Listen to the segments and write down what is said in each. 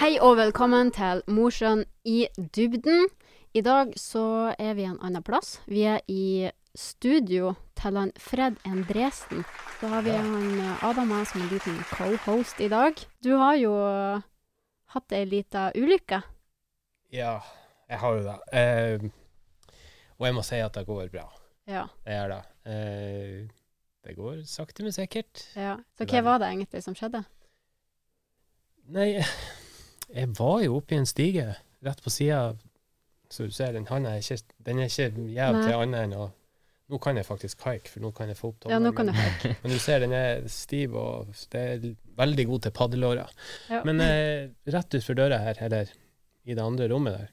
Hei og velkommen til Mosjøen i dybden. I dag så er vi en annen plass. Vi er i studio til han Fred Endresen. Så har vi han eh, Adam her som en liten co-host i dag. Du har jo eh, hatt ei lita ulykke. Ja, jeg har jo det. Eh, og jeg må si at det går bra. Ja. Det gjør det. Eh, det går sakte, men sikkert. ja. Så hva var det egentlig som skjedde? Nei, jeg var jo oppe i en stige rett på sida. Så du ser, den handa er ikke, den er ikke gjev til annet enn å Nå kan jeg faktisk haike, for nå kan jeg få opp Ja, kan du men, men du ser, den er stiv, og det er veldig god til paddelårer. Ja. Men eh, rett utfor døra her, eller i det andre rommet der,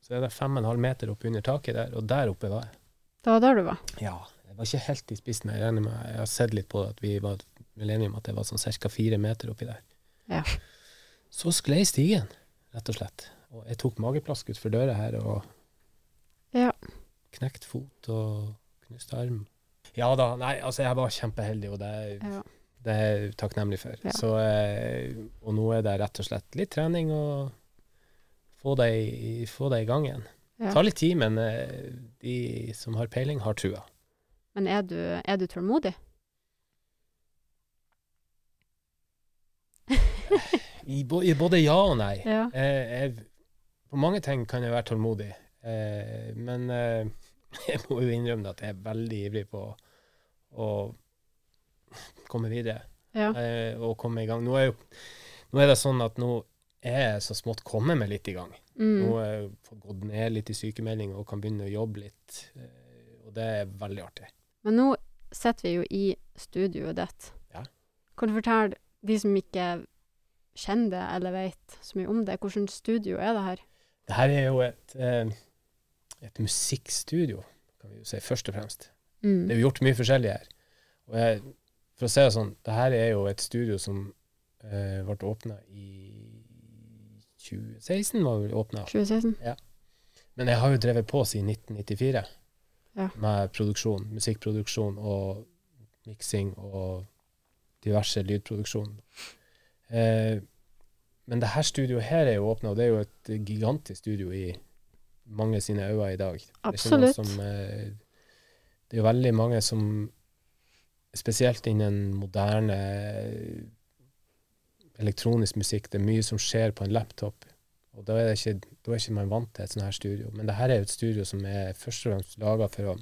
så er det fem og en halv meter opp under taket der, og der oppe var jeg. Det var der du var. Ja, jeg var ikke helt i spissen. Jeg regner med, jeg har sett litt på at vi var enige om at det var sånn ca. fire meter oppi der. Ja. Så sklei stigen, rett og slett. Og jeg tok mageplask utfor døra her og Ja. knekt fot og knust arm. Ja da, nei, altså jeg var kjempeheldig, og det, Ja. det er jeg takknemlig for. Ja. Så, eh, og nå er det rett og slett litt trening og få det i, få det i gang igjen. Ja. tar litt tid, men eh, de som har peiling, har trua. Men er du, er du tålmodig? I, både ja og nei. Ja. Eh, jeg, på mange ting kan jeg være tålmodig, eh, men eh, jeg må jo innrømme at jeg er veldig ivrig på å komme videre Ja. eh, og komme i gang. Nå er, jo, nå er det sånn at nå er jeg så smått kommet meg litt i gang. Nå Mm. har jeg fått gått ned litt i sykemelding og kan begynne å jobbe litt, eh, og det er veldig artig. Men nå sitter vi jo i studioet ditt. Ja. Kan du fortelle de som ikke kjenner det eller vet så mye om det, hvordan studio er det her? Det her er jo et, eh, et musikkstudio, kan vi jo si, først og fremst. Mm. Det er jo gjort mye forskjellig her. Og jeg, for å si det sånn, det her er jo et studio som eh, ble åpna i 2016, var vel åpna. 2016? Men jeg har jo drevet på siden 1994 Ja. med produksjon, musikkproduksjon og miksing og diverse lydproduksjon. Eh, men det her studioet her er jo åpna, og det er jo et gigantisk studio i mange sine øyne i dag. Det er Absolutt. Som, eh, det er jo veldig mange som Spesielt innen moderne elektronisk musikk. Det er mye som skjer på en laptop. Og da er, det ikke, da er ikke man vant til et sånt her studio. Men det her er jo et studio som er først og fremst laga for å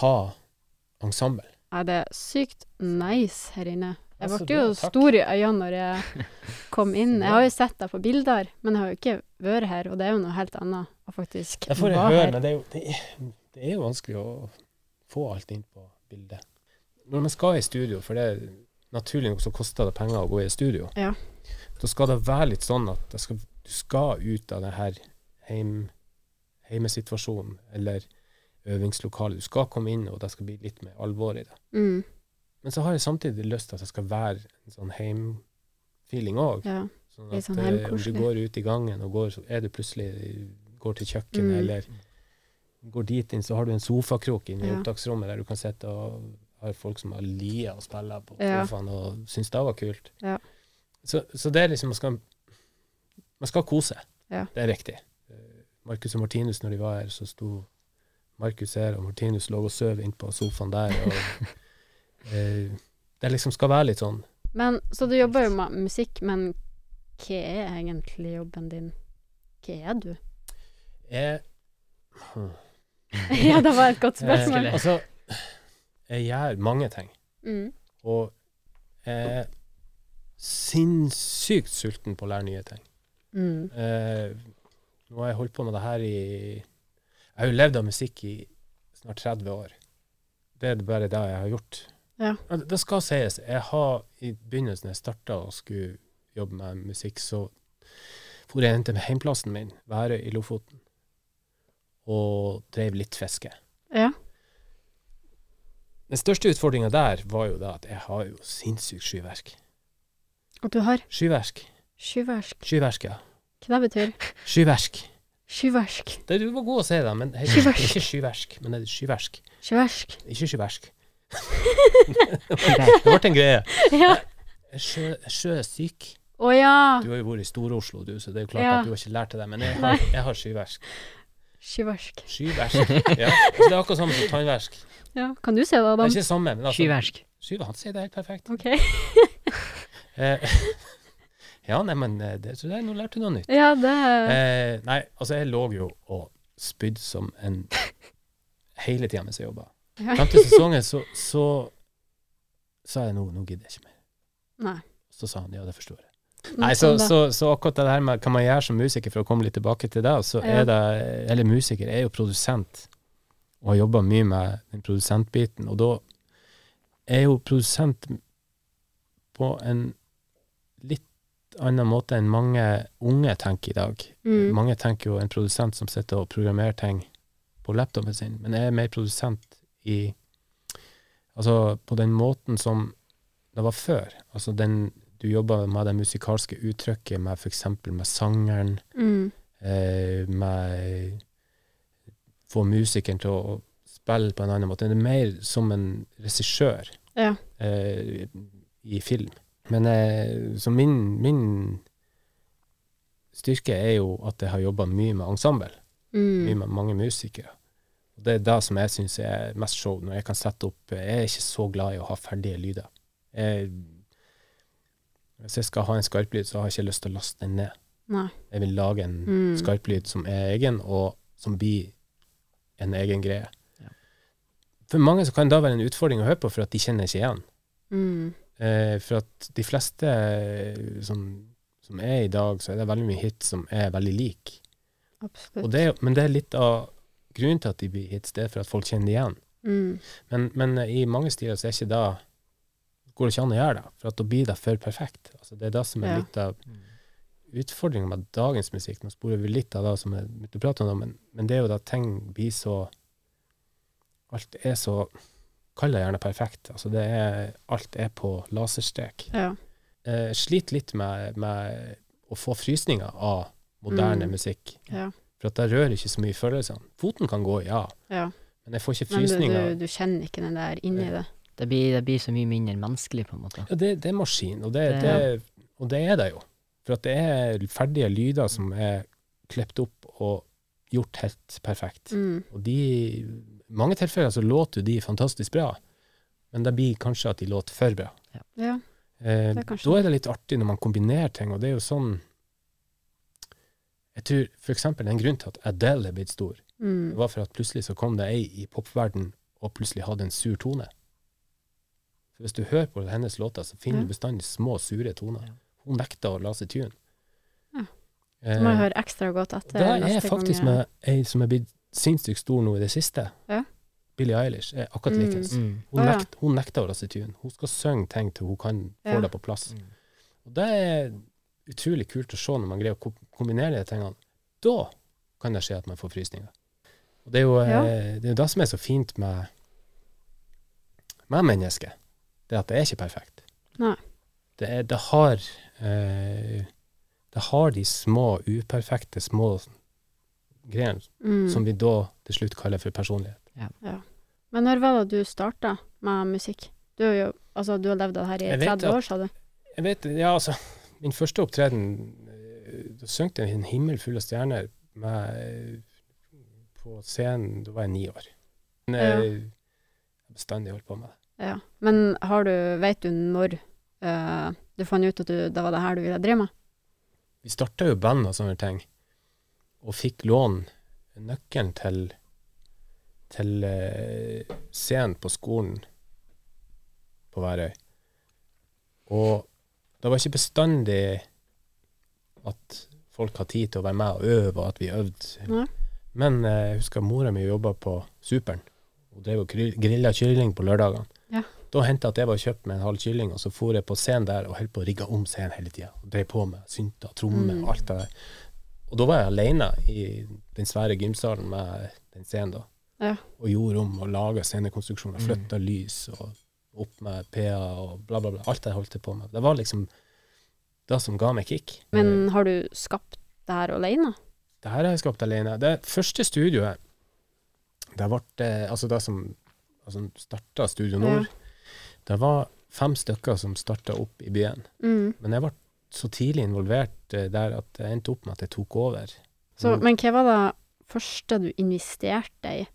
ha ensemble. Ja, det er sykt nice her inne. Jeg ble jo stor i øynene når jeg kom inn. Jeg har jo sett deg på bilder, men jeg har jo ikke vært her, og det er jo noe helt annet å faktisk Det får jeg være høre, her. men det er, jo, det, er, det er jo vanskelig å få alt inn på bildet. Når man skal i studio, for det er naturlig nok så koster det penger å gå i studio, Ja. da skal det være litt sånn at det skal, du skal ut av det her heim, heimesituasjonen, eller øvingslokalet. Du skal komme inn, og det skal bli litt mer alvor i det. Mm, Men så har jeg samtidig lyst til at det skal være en sånn heimfeeling òg. ja. Sånn at sånn eh, om du går ut i gangen, og går, så er du plutselig går til kjøkkenet, Mm. eller går dit inn, så har du en sofakrok inne i Ja. opptaksrommet der du kan sitte og har folk som har lia og spiller på Ja. sofaen og syns det var kult. Ja. Så, så det er liksom Man skal, man skal kose. Ja. Det er riktig. Markus og Martinus, når de var her, så sto Markus her, og Martinus lå og sov inn på sofaen der. Og, det liksom skal være litt sånn Men, så du jobber jo med musikk, men hva er egentlig jobben din? Hva er du? Jeg, hmm. ja, det var et godt Eh, spørsmål. altså, jeg gjør mange ting, Mm. og jeg er sinnssykt sulten på å lære nye ting. Mm. Eh, nå har jeg holdt på med det her i Jeg har jo levd av musikk i snart 30 år. Det er bare det jeg har gjort. Ja. det- skal sies. Jeg har i begynnelsen, jeg starta og skulle jobbe med musikk, så for jeg til heimplassen min, Værøy i Lofoten, og drev litt fiske. Ja. Den største utfordringa der var jo da at jeg har jo sinnssykt skyverk. Og du har Skyverk. Skyverk. Skyverk, ja. Hva det betyr Skyverk. Skyverk. Det, du var god å si det, men heter Skyverk. ikke skyverk, men det er skyverk. Skyverk. Ikke skyverk. Det ble en greie. ja. Sjø- er sjøsyk. Å ja! Du har jo vært i Stor-Oslo, du, så det er jo klart Ja. at du har ikke lært det. Men jeg har, jeg har skyversk. Skyversk. Skyversk. Ja. Så det er akkurat samme som tannversk. Ja, kan du se det, Adam? Det er ikke samme, men altså Skyversk. Skyver, han sier det helt perfekt. OK. Eh, ja, nei, men eh, det, så det, nå lærte du noe nytt. Ja, det Eh, nei, altså, jeg lå jo og spydde som en hele tida mens jeg jobba. Fram sesongen så, så sa jeg nå, nå gidder jeg ikke mer. Nei. Så sa han ja, det forstår jeg. Nei, så, så, så akkurat det her med hva man gjør som musiker, for å komme litt tilbake til det, så er det Eller musiker er jo produsent, og har jobba mye med den produsentbiten. Og da er jo produsent på en litt annen måte enn mange unge tenker i dag. Mm. Mange tenker jo en produsent som sitter og programmerer ting på laptopen sin, men jeg er mer produsent i Altså på den måten som det var før. Altså den du jobba med det musikalske uttrykket, med f.eks. med sangeren, Mm. eh, med få musikeren til å spille på en annen måte. Det er mer som en regissør Ja. eh, i film. Men eh, så min, min styrke er jo at jeg har jobba mye med ensemble, mye Mm. med mange musikere. Og det er det som jeg syns er mest show, når jeg kan sette opp Jeg er ikke så glad i å ha ferdige lyder. Jeg, hvis jeg skal ha en skarplyd, så har jeg ikke lyst til å laste den ned. Nei. Jeg vil lage en Mm. skarplyd som er egen, og som blir en egen greie. Ja. For mange så kan det da være en utfordring å høre på, for at de kjenner ikke igjen. Mm. Eh, for at de fleste eh, som, som er i dag, så er det veldig mye hits som er veldig lik. Absolutt. Og det, men det er litt av grunnen til at de blir hits, det er for at folk kjenner det igjen. Mm. Men, men eh, i mange stiler så er ikke da går det ikke an å gjøre det, for at da blir det for perfekt. Altså, det er det som er Ja. litt av utfordringa med dagens musikk. Nå sporer vi litt av det som jeg begynte å prate om, men, men det er jo da ting blir så Alt er så Kall det gjerne perfekt. Altså det er, alt er på laserstrek. Ja. Jeg sliter litt med, med å få frysninger av moderne Mm. musikk. Ja. For at jeg rører ikke så mye følelsene. Foten kan gå, ja, ja. men jeg får ikke Men du, frysninger. du, du kjenner ikke den der inni det. Det blir, det blir så mye mindre menneskelig, på en måte. Ja, det, det er maskin, og det, Det- det, og det er det jo. For at det er ferdige lyder som er klept opp og gjort helt perfekt. Mm. Og de, i mange tilfeller så låter jo de fantastisk bra, men det blir kanskje at de låter for bra. Ja. Eh, er kanskje da er det litt artig når man kombinerer ting, og det er jo sånn Jeg tror eksempel en grunn til at Adele er blitt stor, Mm. var for at plutselig så kom det ei i popverden og plutselig hadde en sur tone. For hvis du hører på hennes låter, så finner du bestandig små, sure toner. Ja. Hun nekta å la seg tune. Ja. Eh, Så må jeg høre ekstra godt etter Det er faktisk med ei som er blitt sinnssykt stor nå i det siste. Ja. Billie Eilish er akkurat Mm. likens. Mm. Hun, nekt, hun nekta å la seg tune. Hun skal synge ting til hun kan få Ja. det på plass. Mm. Og det er utrolig kult å se når man greier å kombinere de tingene. Da kan det skje at man får frysninger. Og det er jo Ja. eh, det, er det som er så fint med, med mennesket. Det er at det er ikke perfekt. Nei. Det, er, det har eh, Det har de små, uperfekte, små greiene mm. som vi da til slutt kaller for personlighet. Men når var det du starta med musikk? Du, har jo, altså, du har levd av det her i Jeg vet 30 år, sa du? Jeg vet, ja altså Min første opptreden eh, Da syngte jeg 'En himmel full av stjerner' med, eh, på scenen Da var jeg ni år. Men Ja. jeg jeg har bestandig holdt på med det. Ja. Men har du, vet du når uh, du fant ut at du, det var det her du ville drive med? Vi starta jo band og sånne ting, og fikk låne nøkkelen til til uh, scenen på skolen på Værøy. Og det var ikke bestandig at folk hadde tid til å være med og øve, og at vi øvde. Ja. Men eh, jeg husker mora mi jobba på Superen. Hun drev og grilla kylling på lørdagene. Ja. Da hendte det at jeg var kjøpt med en halv kylling, og så for jeg på scenen der og holdt på å rigge om scenen hele tida. Drev på med synter, trommer Mm. alt det der. Og da var jeg alene i den svære gymsalen med den scenen da. Ja. Og gjorde om og laga scenekonstruksjoner, Mm. lys og opp med PA og bla, bla, bla. Alt jeg holdt på med. Det var liksom det som ga meg kick. Men har du skapt det her alene? Det her har jeg skapt alene. Det første studioet, det ble eh, altså det som altså starta Studio Nord, det var fem stykker som starta opp i byen. Mm. Men jeg ble så tidlig involvert eh, der at det endte opp med at jeg tok over. Så, Mm. men hva var det første du investerte i?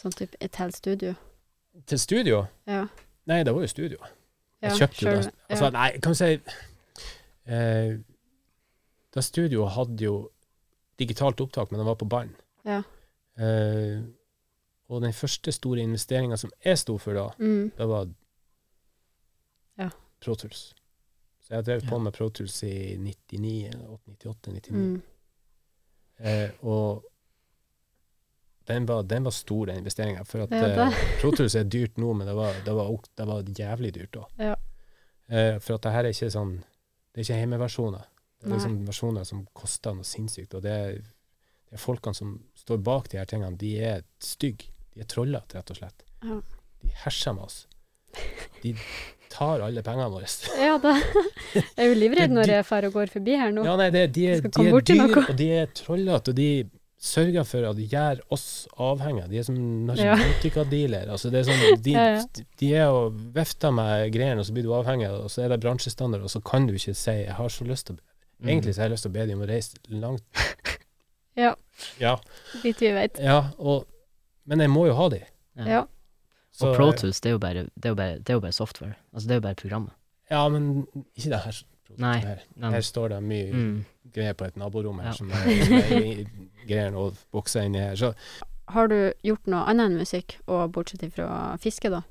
Sånn type til studio? Til studio? Ja. Nei, det var jo studio. Jeg kjøpte jo det. altså. Nei, kan vi si eh, Da studio hadde jo digitalt opptak, men det var på bånd. Ja. Eh, og den første store investeringa som jeg sto for da, Mm. det var Ja. Pro Tools. Så jeg drev på med Pro Tools i 99, 98, 99. Mm. Eh, og den var, den var stor, den investeringa. For at Ja, det. eh, er dyrt nå, men det var, det var, det var jævlig dyrt da. Ja. Uh, for at det her er ikke sånn Det er ikke hjemmeversjoner. Det er Nei. liksom versjoner som koster noe sinnssykt. Og det er, det er folkene som står bak de her tingene, de er stygge. De er trollete, rett og slett. Ja. De herser med oss. De tar alle pengene våre. Ja, da. Jeg er jo livredd når jeg drar og går forbi her nå. Ja, nei, det, de, er, de er dyr, og de er trollete, og de sørger for at gjør oss avhengige. De er som Ja. narkotikadealer. Altså, det er sånn, de, Ja, ja. de er og vifter med greiene, og så blir du avhengig, og så er det bransjestandard, og så kan du ikke si 'jeg har så lyst til å Mm. Egentlig så har jeg lyst til å be dem om å reise langt. Ja. Ja, Litt vi vet. ja og, men jeg må jo ha de. Ja. Ja. Så, og Pro Tools, det er, bare, det, er bare, det er jo bare software. Altså, det er jo bare programmet. Ja, men ikke det her. Nei, Her, her står det mye Mm. Greier på et naborom her Ja. som jeg greier er å bokse inn i her. Så Har du gjort noe annet enn musikk, og bortsett fra fiske, da?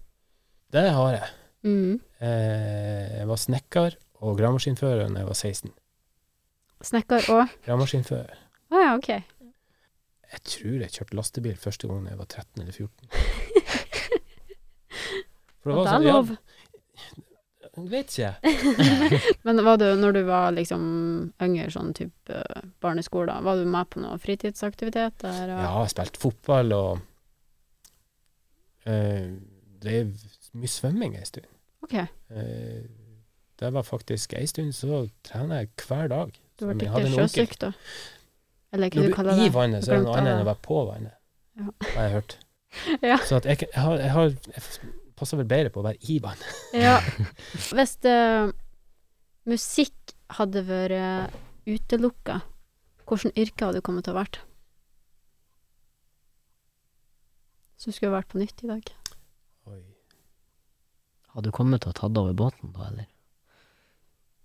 det har jeg. Mm. Eh, jeg var snekker og gravemaskinfører da jeg var 16. Snekker og Gravemaskinfører. Å ja, OK. Jeg tror jeg kjørte lastebil første gang jeg var 13 eller 14. For det er sånn, lov. Ja, vet ikke. Men var du, når du var liksom yngre, sånn type barneskole, da, var du med på noe fritidsaktiviteter? Og... Ja, jeg spilte fotball og eh, drev mye svømming en stund. OK. Eh, det var faktisk en stund så trener jeg hver dag. Du ble ikke sjøsyk, da? Eller hva Når du du kaller er i vannet, så er det noe annet enn å være på vannet. Ja. Har jeg hørt. Ja. Så jeg, jeg, har, jeg, har, passer vel bedre på å være i vann. Ja. Hvis uh, musikk hadde vært utelukka, hvilket yrke hadde du kommet til å vært? Som skulle vært på nytt i dag? Oi. Hadde du kommet til å tatt over båten da, eller?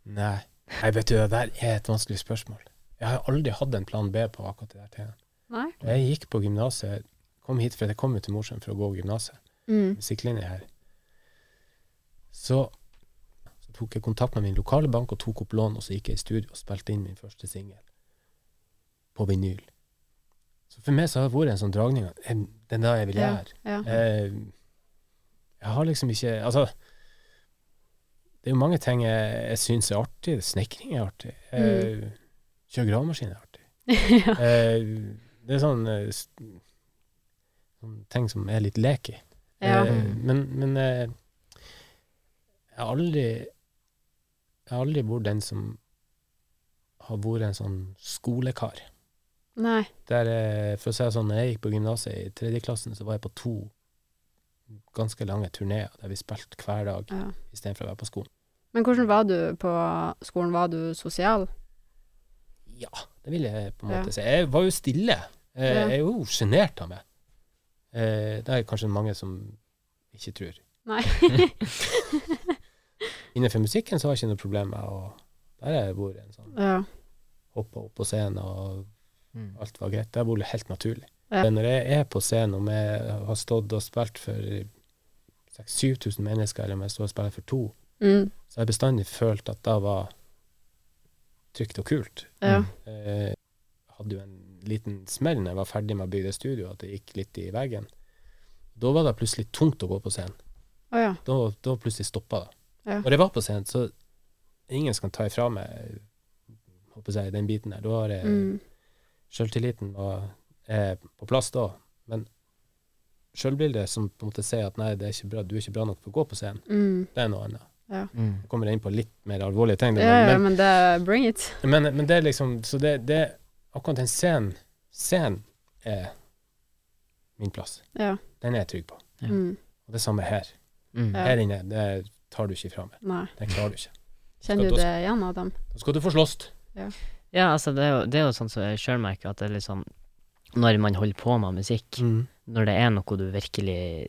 Nei. Nei, vet du, det der er et vanskelig spørsmål. Jeg har aldri hatt en plan B på akkurat det der. Nei? Jeg gikk på gymnaset, kom hit for jeg kom jo til Mosjøen for å gå gymnaset, Mm. musikklinje her. Så, så tok jeg kontakt med min lokale bank og tok opp lån, og så gikk jeg i studio og spilte inn min første singel på vinyl. Så for meg så har det vært en sånn dragning at eh, den der jeg vil gjøre. Ja. ja. jeg har liksom ikke Altså, det er jo mange ting jeg, jeg syns er artig. Snekring er artig. Mm. Kjøre gravemaskin er artig. ja. Eh, det er sånn sånn ting som er litt lek i. Ja. Eh, men men eh, jeg har aldri Jeg har aldri vært den som har vært en sånn skolekar. Nei. Der, eh, for å si det sånn, når jeg gikk på gymnaset i tredje klassen, så var jeg på to ganske lange turneer der vi spilte hver dag Ja. istedenfor å være på skolen. Men hvordan var du på skolen? Var du sosial? Ja, det vil jeg på en Ja. måte si. Jeg var jo stille. Jeg, Ja. Jeg er jo sjenert av meg. Eh, det er kanskje mange som ikke tror. Nei. Innenfor musikken så har jeg ikke noe problem med å Der har jeg vært en sånn ja. hoppa opp på scenen, og Mm. alt var greit. Det har vært helt naturlig. Ja. Når jeg er på scenen, om jeg har stått og spilt for 6000-7000 mennesker, eller om jeg står og spiller for to, Mm. så har jeg bestandig følt at det var trygt og kult. Ja. Eh, hadde jo en liten smell når jeg var ferdig med å bygge det studioet, at det gikk litt i veggen. Da var det plutselig tungt å gå på scenen. Oh, ja. Da, da plutselig stoppa det. Ja. Når jeg var på scenen, så ingen som kan ta ifra meg håper jeg, den biten der. Da har jeg Mm. Sjøltilliten på plass da, men sjølbildet som på en måte sier at nei, det er ikke bra, du er ikke bra nok for å gå på scenen, Mm. det er noe annet. Mm. Jeg kommer inn på litt mer alvorlige ting, Ja, ja, men, men det Bring it. men, men det er liksom Så det, det akkurat den scenen Scenen er min plass. Ja. Den er jeg trygg på. Mm. Og det samme her. Mm. Her inne, det tar du ikke ifra meg. Nei. Det klarer du ikke. Kjenner du det igjen, Adam? Da skal du få slåss. Ja, altså, det er jo, det er jo sånn som jeg sjøl merker, at det er liksom Når man holder på med musikk, Mm. når det er noe du virkelig,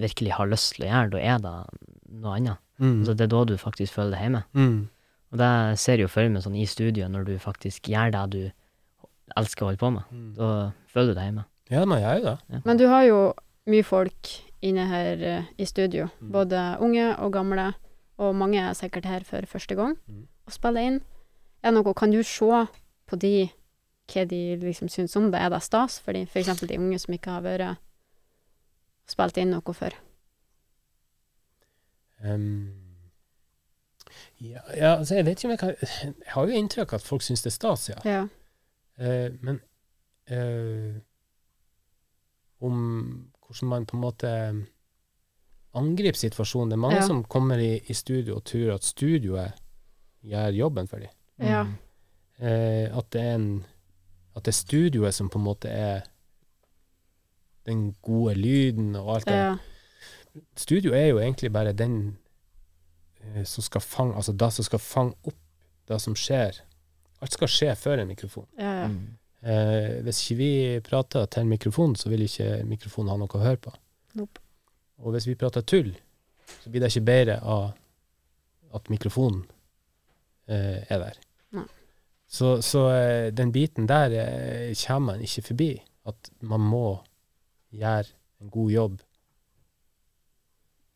virkelig har lyst til å gjøre, da er det noe annet. Mm. Altså, det er da du faktisk føler deg hjemme. Mm. Og det ser jeg jo for meg sånn i studio, når du faktisk gjør det du elsker å holde på med. Mm. Da føler du deg hjemme. Ja, man gjør jo det. Men du har jo mye folk inne her uh, i studio. Mm. Både unge og gamle, og mange er sikkert her for første gang Mm. og spiller inn. Er noe, kan du se på de hva de liksom syns om det? Er det stas for de, f.eks. de unge som ikke har vært spilt inn noe før? Um, ja, ja, altså jeg vet ikke om jeg kan Jeg har jo inntrykk av at folk syns det er stas, ja. Ja. Eh, men eh, om hvordan man på en måte angriper situasjonen Det er mange Ja. som kommer i, i studio og tror at studioet gjør jobben for dem. Ja. Mm. Eh, at det er en At det er studioet som på en måte er den gode lyden og alt det. ja. Studio er jo egentlig bare den eh, som skal fange Altså det som skal fange opp det som skjer. Alt skal skje før en mikrofon. ja, ja. Mm. Eh, hvis ikke vi prater til mikrofonen, så vil ikke mikrofonen ha noe å høre på. Nope. Og hvis vi prater tull, så blir det ikke bedre av at mikrofonen eh, er der. Nei. Så, så eh, den biten der eh, kommer man ikke forbi. At man må gjøre en god jobb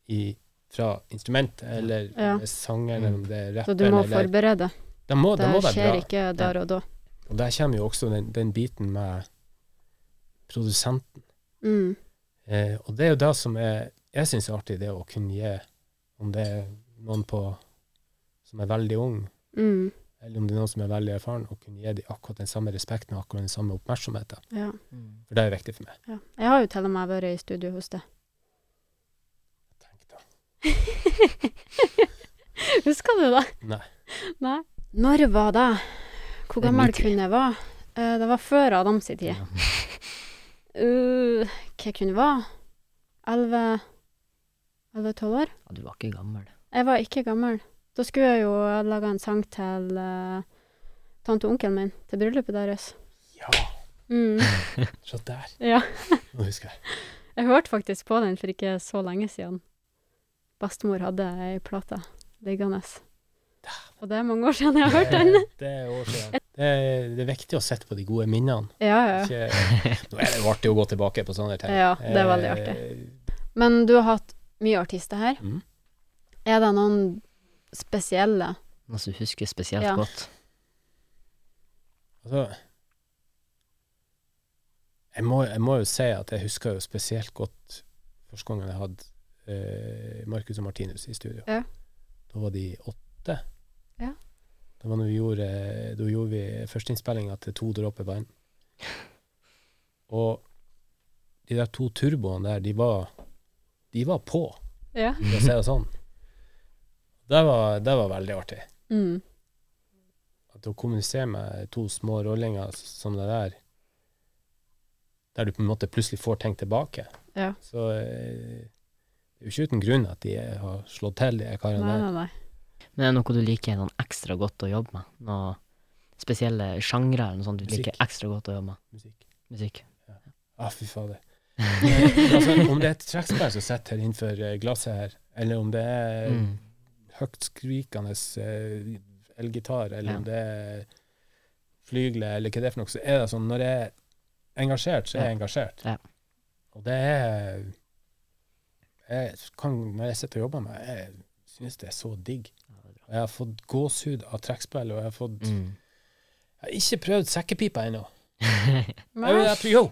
i, fra instrumentet, eller Ja. er sangeren, eller om det er Så du må må eller, det må, det de må være skjer bra. ikke der og da. Og der kommer jo også den, den biten med produsenten. Mm. Eh, og det er jo det som er, jeg syns er artig, det å kunne gi, om det er noen på som er veldig ung, Mm. eller om det er noen som er veldig erfaren, å kunne gi dem akkurat den samme respekten og akkurat den samme oppmerksomheten. Ja. For det er viktig for meg. ja. Jeg har jo til og med vært i studio hos deg. Tenk da. Husker du det? Nei. Nei. Når var det? Hvor gammel kunne jeg være? Uh, det var før Adam sin tid. Ja. Uh, hva kunne jeg være? Elleve Elleve-tolv år? Ja, du var ikke gammel. Jeg var ikke gammel. Da skulle jeg jo lage en sang til uh, tante og onkelen min, til bryllupet deres. Ja, Mm. se der. Ja. Nå husker jeg. Jeg hørte faktisk på den for ikke så lenge siden. Bestemor hadde ei plate liggende. Og det er mange år siden jeg har hørt den. Det, er år siden. Det er, det er viktig å sette på de gode minnene. Ja, ja. Ikke, nå er det jo artig å gå tilbake på sånne ting. Ja, det er veldig artig. Eh, Men du har hatt mye artister her. Mm. Er det noen spesielle Noen som du husker spesielt Ja. godt. Altså jeg må, jeg må jo si at jeg husker jo spesielt godt første gangen jeg hadde eh, Marcus og Martinus i studio. Ja. Da var de åtte. Ja. Da, var når vi gjorde, da gjorde vi førsteinnspillinga til To dråper vann. Og de der to turboene der, de var, de var på, Ja. for å si det sånn. Det var, det var veldig artig. Mm. At å kommunisere med to små rollinger som det der, der du på en måte plutselig får ting tilbake. Ja. Så eh, det er jo ikke uten grunn at de har slått til, de karene Nei, nei, nei. Men er det noe du liker sånn ekstra godt å jobbe med? Noe spesielle sjangre eller noe sånt du Musikk. liker ekstra godt å jobbe med? Musikk. Musikk. Ah, fy fader. Altså, om det er et trekkspill som sitter her innenfor eh, glasset her, eller om det er Mm. høyt skrikende eh, elgitar, eller Ja. om det er flygle, eller hva det er for noe, så er det sånn når jeg er engasjert, så er jeg Ja. engasjert. Ja. Og det er jeg kan, Når jeg sitter og jobber med jeg synes det er så digg. Og jeg har fått gåsehud av trekkspill, og jeg har fått Mm. Jeg har ikke prøvd sekkepipa ennå. Jo,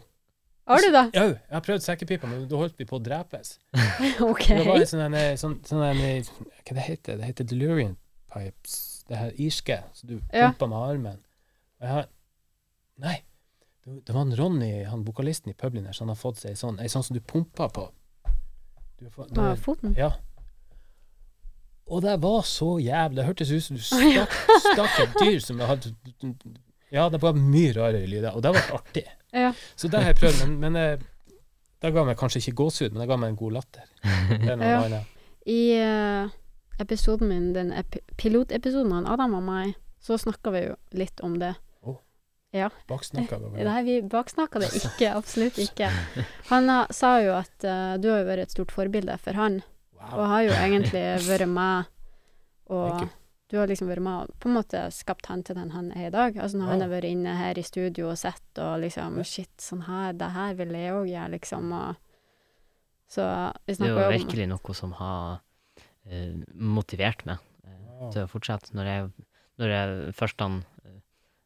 Har du det? jo, jeg har prøvd sekkepipa, men da holdt vi på å drepes. OK. Det var en sånn, en, sånn, sånn en, Hva det heter det? heter delirium pipes. Det her irske, så du Ja. pumper med armen. Og jeg har Nei. Det, var en Ronny, han vokalisten i Publin her, så han har fått seg sånn, ei sånn som du pumper på. Du har fått, du, Med foten? ja. Og det var så jævlig. Det hørtes ut som du ja. stakk, stakk et dyr som hadde Ja, det var mye rarere lyder, og det var artig. Ja. Så det har jeg prøvd, men, men eh, det ga meg kanskje ikke gåsehud, men det ga meg en god latter. Er Ja. I uh, episoden min, den ep pilotepisoden med Adam og meg, så snakka vi jo litt om det. Baksnakka det. Nei, vi baksnakka det ikke. Absolutt ikke. Han sa jo at uh, du har jo vært et stort forbilde for han, og har jo egentlig vært med og du har liksom vært med og på en måte skapt han til den han er i dag. Altså når han har vært inne her i studio og sett og liksom Shit, sånn her, det her vil jeg òg gjøre, liksom. Og så vi snakker om Det er jo jo virkelig noe som har uh, motivert meg uh, Wow. til å fortsette. Når jeg, når jeg først han, eh,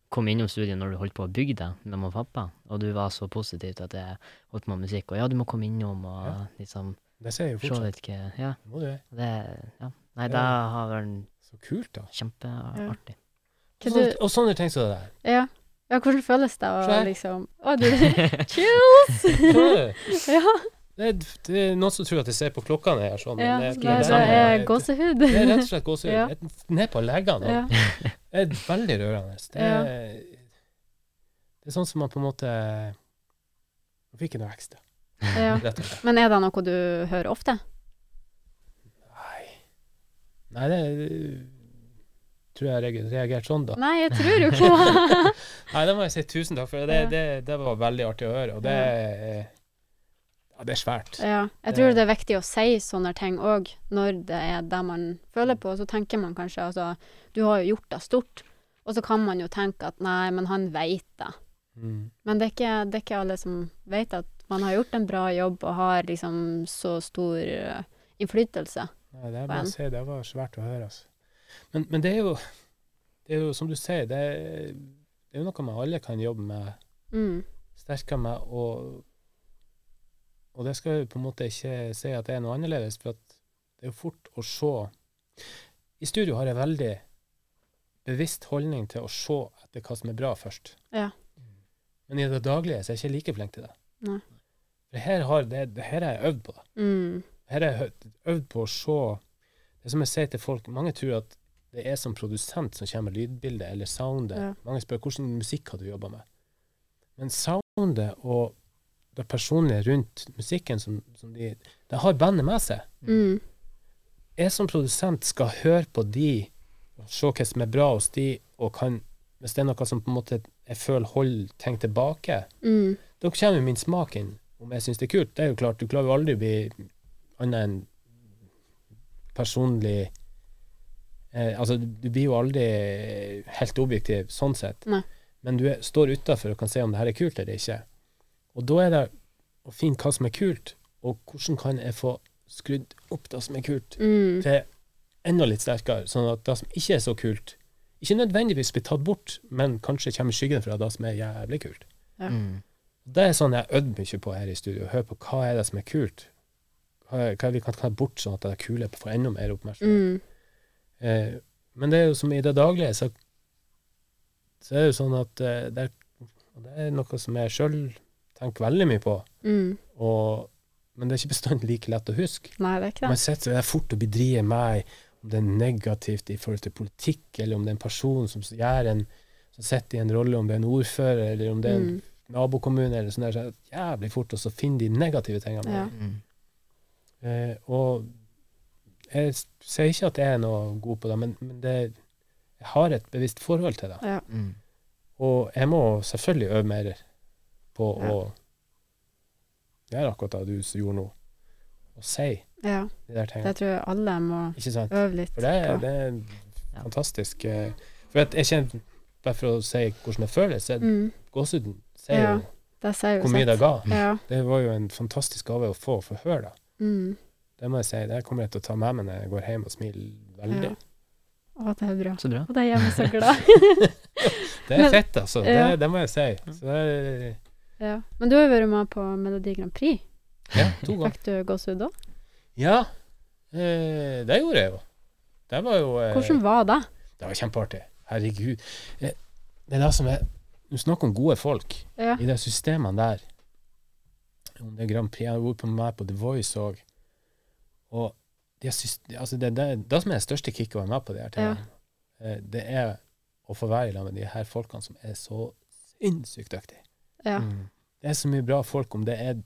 kom innom studiet når du holdt på å bygge deg med mamma og pappa, og du var så positiv til at jeg holdt på med musikk, og ja, du må komme innom og Ja. liksom Det ser jeg jo fortsatt. litt ikke, Ja, Det må du gjøre. det Ja. Nei, Ja. det har vært Så kult, da. kjempeartig. Og, du, sånt, og sånne ting som det der. ja. ja, hvordan føles det å liksom Å, du Chills! Det er, det er noen som tror at jeg ser på klokka når jeg gjør sånn. ja. det Det, det det er gåsehud. Det er rett og slett gåsehud. Ja. Ned på leggene. Ja. Det er veldig rørende. Det Ja. er, det er sånn som man på en måte Man fikk noe ekstra, ja. Men er det noe du hører ofte? Nei. Nei, det tror jeg reagerte sånn, da. Nei, jeg tror jo det. Nei, det må jeg si tusen takk for. Det, det, det var veldig artig å høre, og det Ja, det er svært. Ja, jeg tror det er viktig å si sånne ting òg, når det er det man føler på. Så tenker man kanskje altså Du har jo gjort det stort, og så kan man jo tenke at nei, men han veit det. Mm. Men det er, ikke, det er ikke alle som vet at man har gjort en bra jobb og har liksom så stor eh, innflytelse. Ja, det er bare å si, det var svært å høre, altså. Men, men det er jo Det er jo som du sier, det det er jo noe man alle kan jobbe med Mm. sterkere med, og og det skal jo på en måte ikke si at det er noe annerledes, for det er jo fort å se I studio har jeg veldig bevisst holdning til å se etter hva som er bra først. Ja. Men i det daglige så er jeg ikke like flink til det. Nei. For her har, det, det her har jeg øvd på. Mm. Her har jeg øvd på å se Det som jeg sier til folk Mange tror at det er som produsent som kommer med lydbildet eller soundet. Ja. Mange spør hvordan musikk har du jobba med. Men soundet og det personlige rundt musikken som, som de Det har bandet med seg. Mm. Jeg som produsent skal høre på de se hva som er bra hos de, og kan Hvis det er noe som på en måte jeg føler holder ting tilbake, Mm. da kommer min smak inn, om jeg syns det er kult. Det er jo klart, du klarer jo aldri å bli annet enn personlig eh, Altså, du, blir jo aldri helt objektiv sånn sett, Nei. men du er, står utafor og kan se om det her er kult eller ikke. Og da er det å finne hva som er kult, og hvordan kan jeg få skrudd opp det som er kult, Mm. til enda litt sterkere, sånn at det som ikke er så kult, ikke nødvendigvis blir tatt bort, men kanskje kommer i skyggen fra det som er jævlig kult. Ja. Mm. Det er sånn jeg har mye på her i studio. Hør på hva er det som er kult. Hva, er- er vi kan ta bort sånn at det kule får enda mer oppmerksomhet. Mm. Eh, men det er jo som i det daglige, så, så er det jo sånn at eh, det, er, det er noe som jeg sjøl tenker veldig mye på. Mm. Og, men det er ikke bestandig like lett å huske. Nei, det er ikke det. Man setter det er fort å bli meg, om det er negativt i forhold til politikk, eller om det er en person som gjør en som sitter i en rolle, om det er en ordfører, eller om det er en Mm. Nabokommune, eller sånn der, så er det jævlig fort å finne de negative tingene. Ja. Mm. Eh, og jeg sier ikke at jeg er noe god på det, men, men det, jeg har et bevisst forhold til det. Ja. Mm. Og jeg må selvfølgelig øve mer på Ja. å gjøre akkurat det du gjorde nå, og si ja. de der tingene. Det tror jeg alle må øve litt For det, er- på. det er Ja. fantastisk. eh, For at jeg kjenner, bare for å si hvordan det føles, så er Mm. gåsehuden sier Ja. jo Det sier jo hvor mye det ga. Ja. Det var jo en fantastisk gave å få, å få høre det. Mm. Det må jeg si. Det kommer jeg til å ta med meg når jeg går hjem og smiler veldig. Ja. Å, det er bra. Så bra. Og det gjør meg så glad. Det er Men- fett, altså. Ja. Det, det må jeg si. Så det er, ja. Men du har jo vært med på Melodi Grand Prix. ja, to ganger. Fikk du gåsehud da? Ja, eh, det gjorde jeg jo. Det var jo eh, Hvordan var det? Det var kjempeartig. Herregud. Eh, Det er det som er Du snakker om gode folk. Ja. i de systemene der om det er Grand Prix, jeg har vært på meg på The Voice òg. Og de syst- altså det, det, det som er det største kicket å være med på de her tingene, ja. det er å få være sammen med de her folkene som er så sinnssykt dyktige. Ja. Mm. Det er så mye bra folk, om det er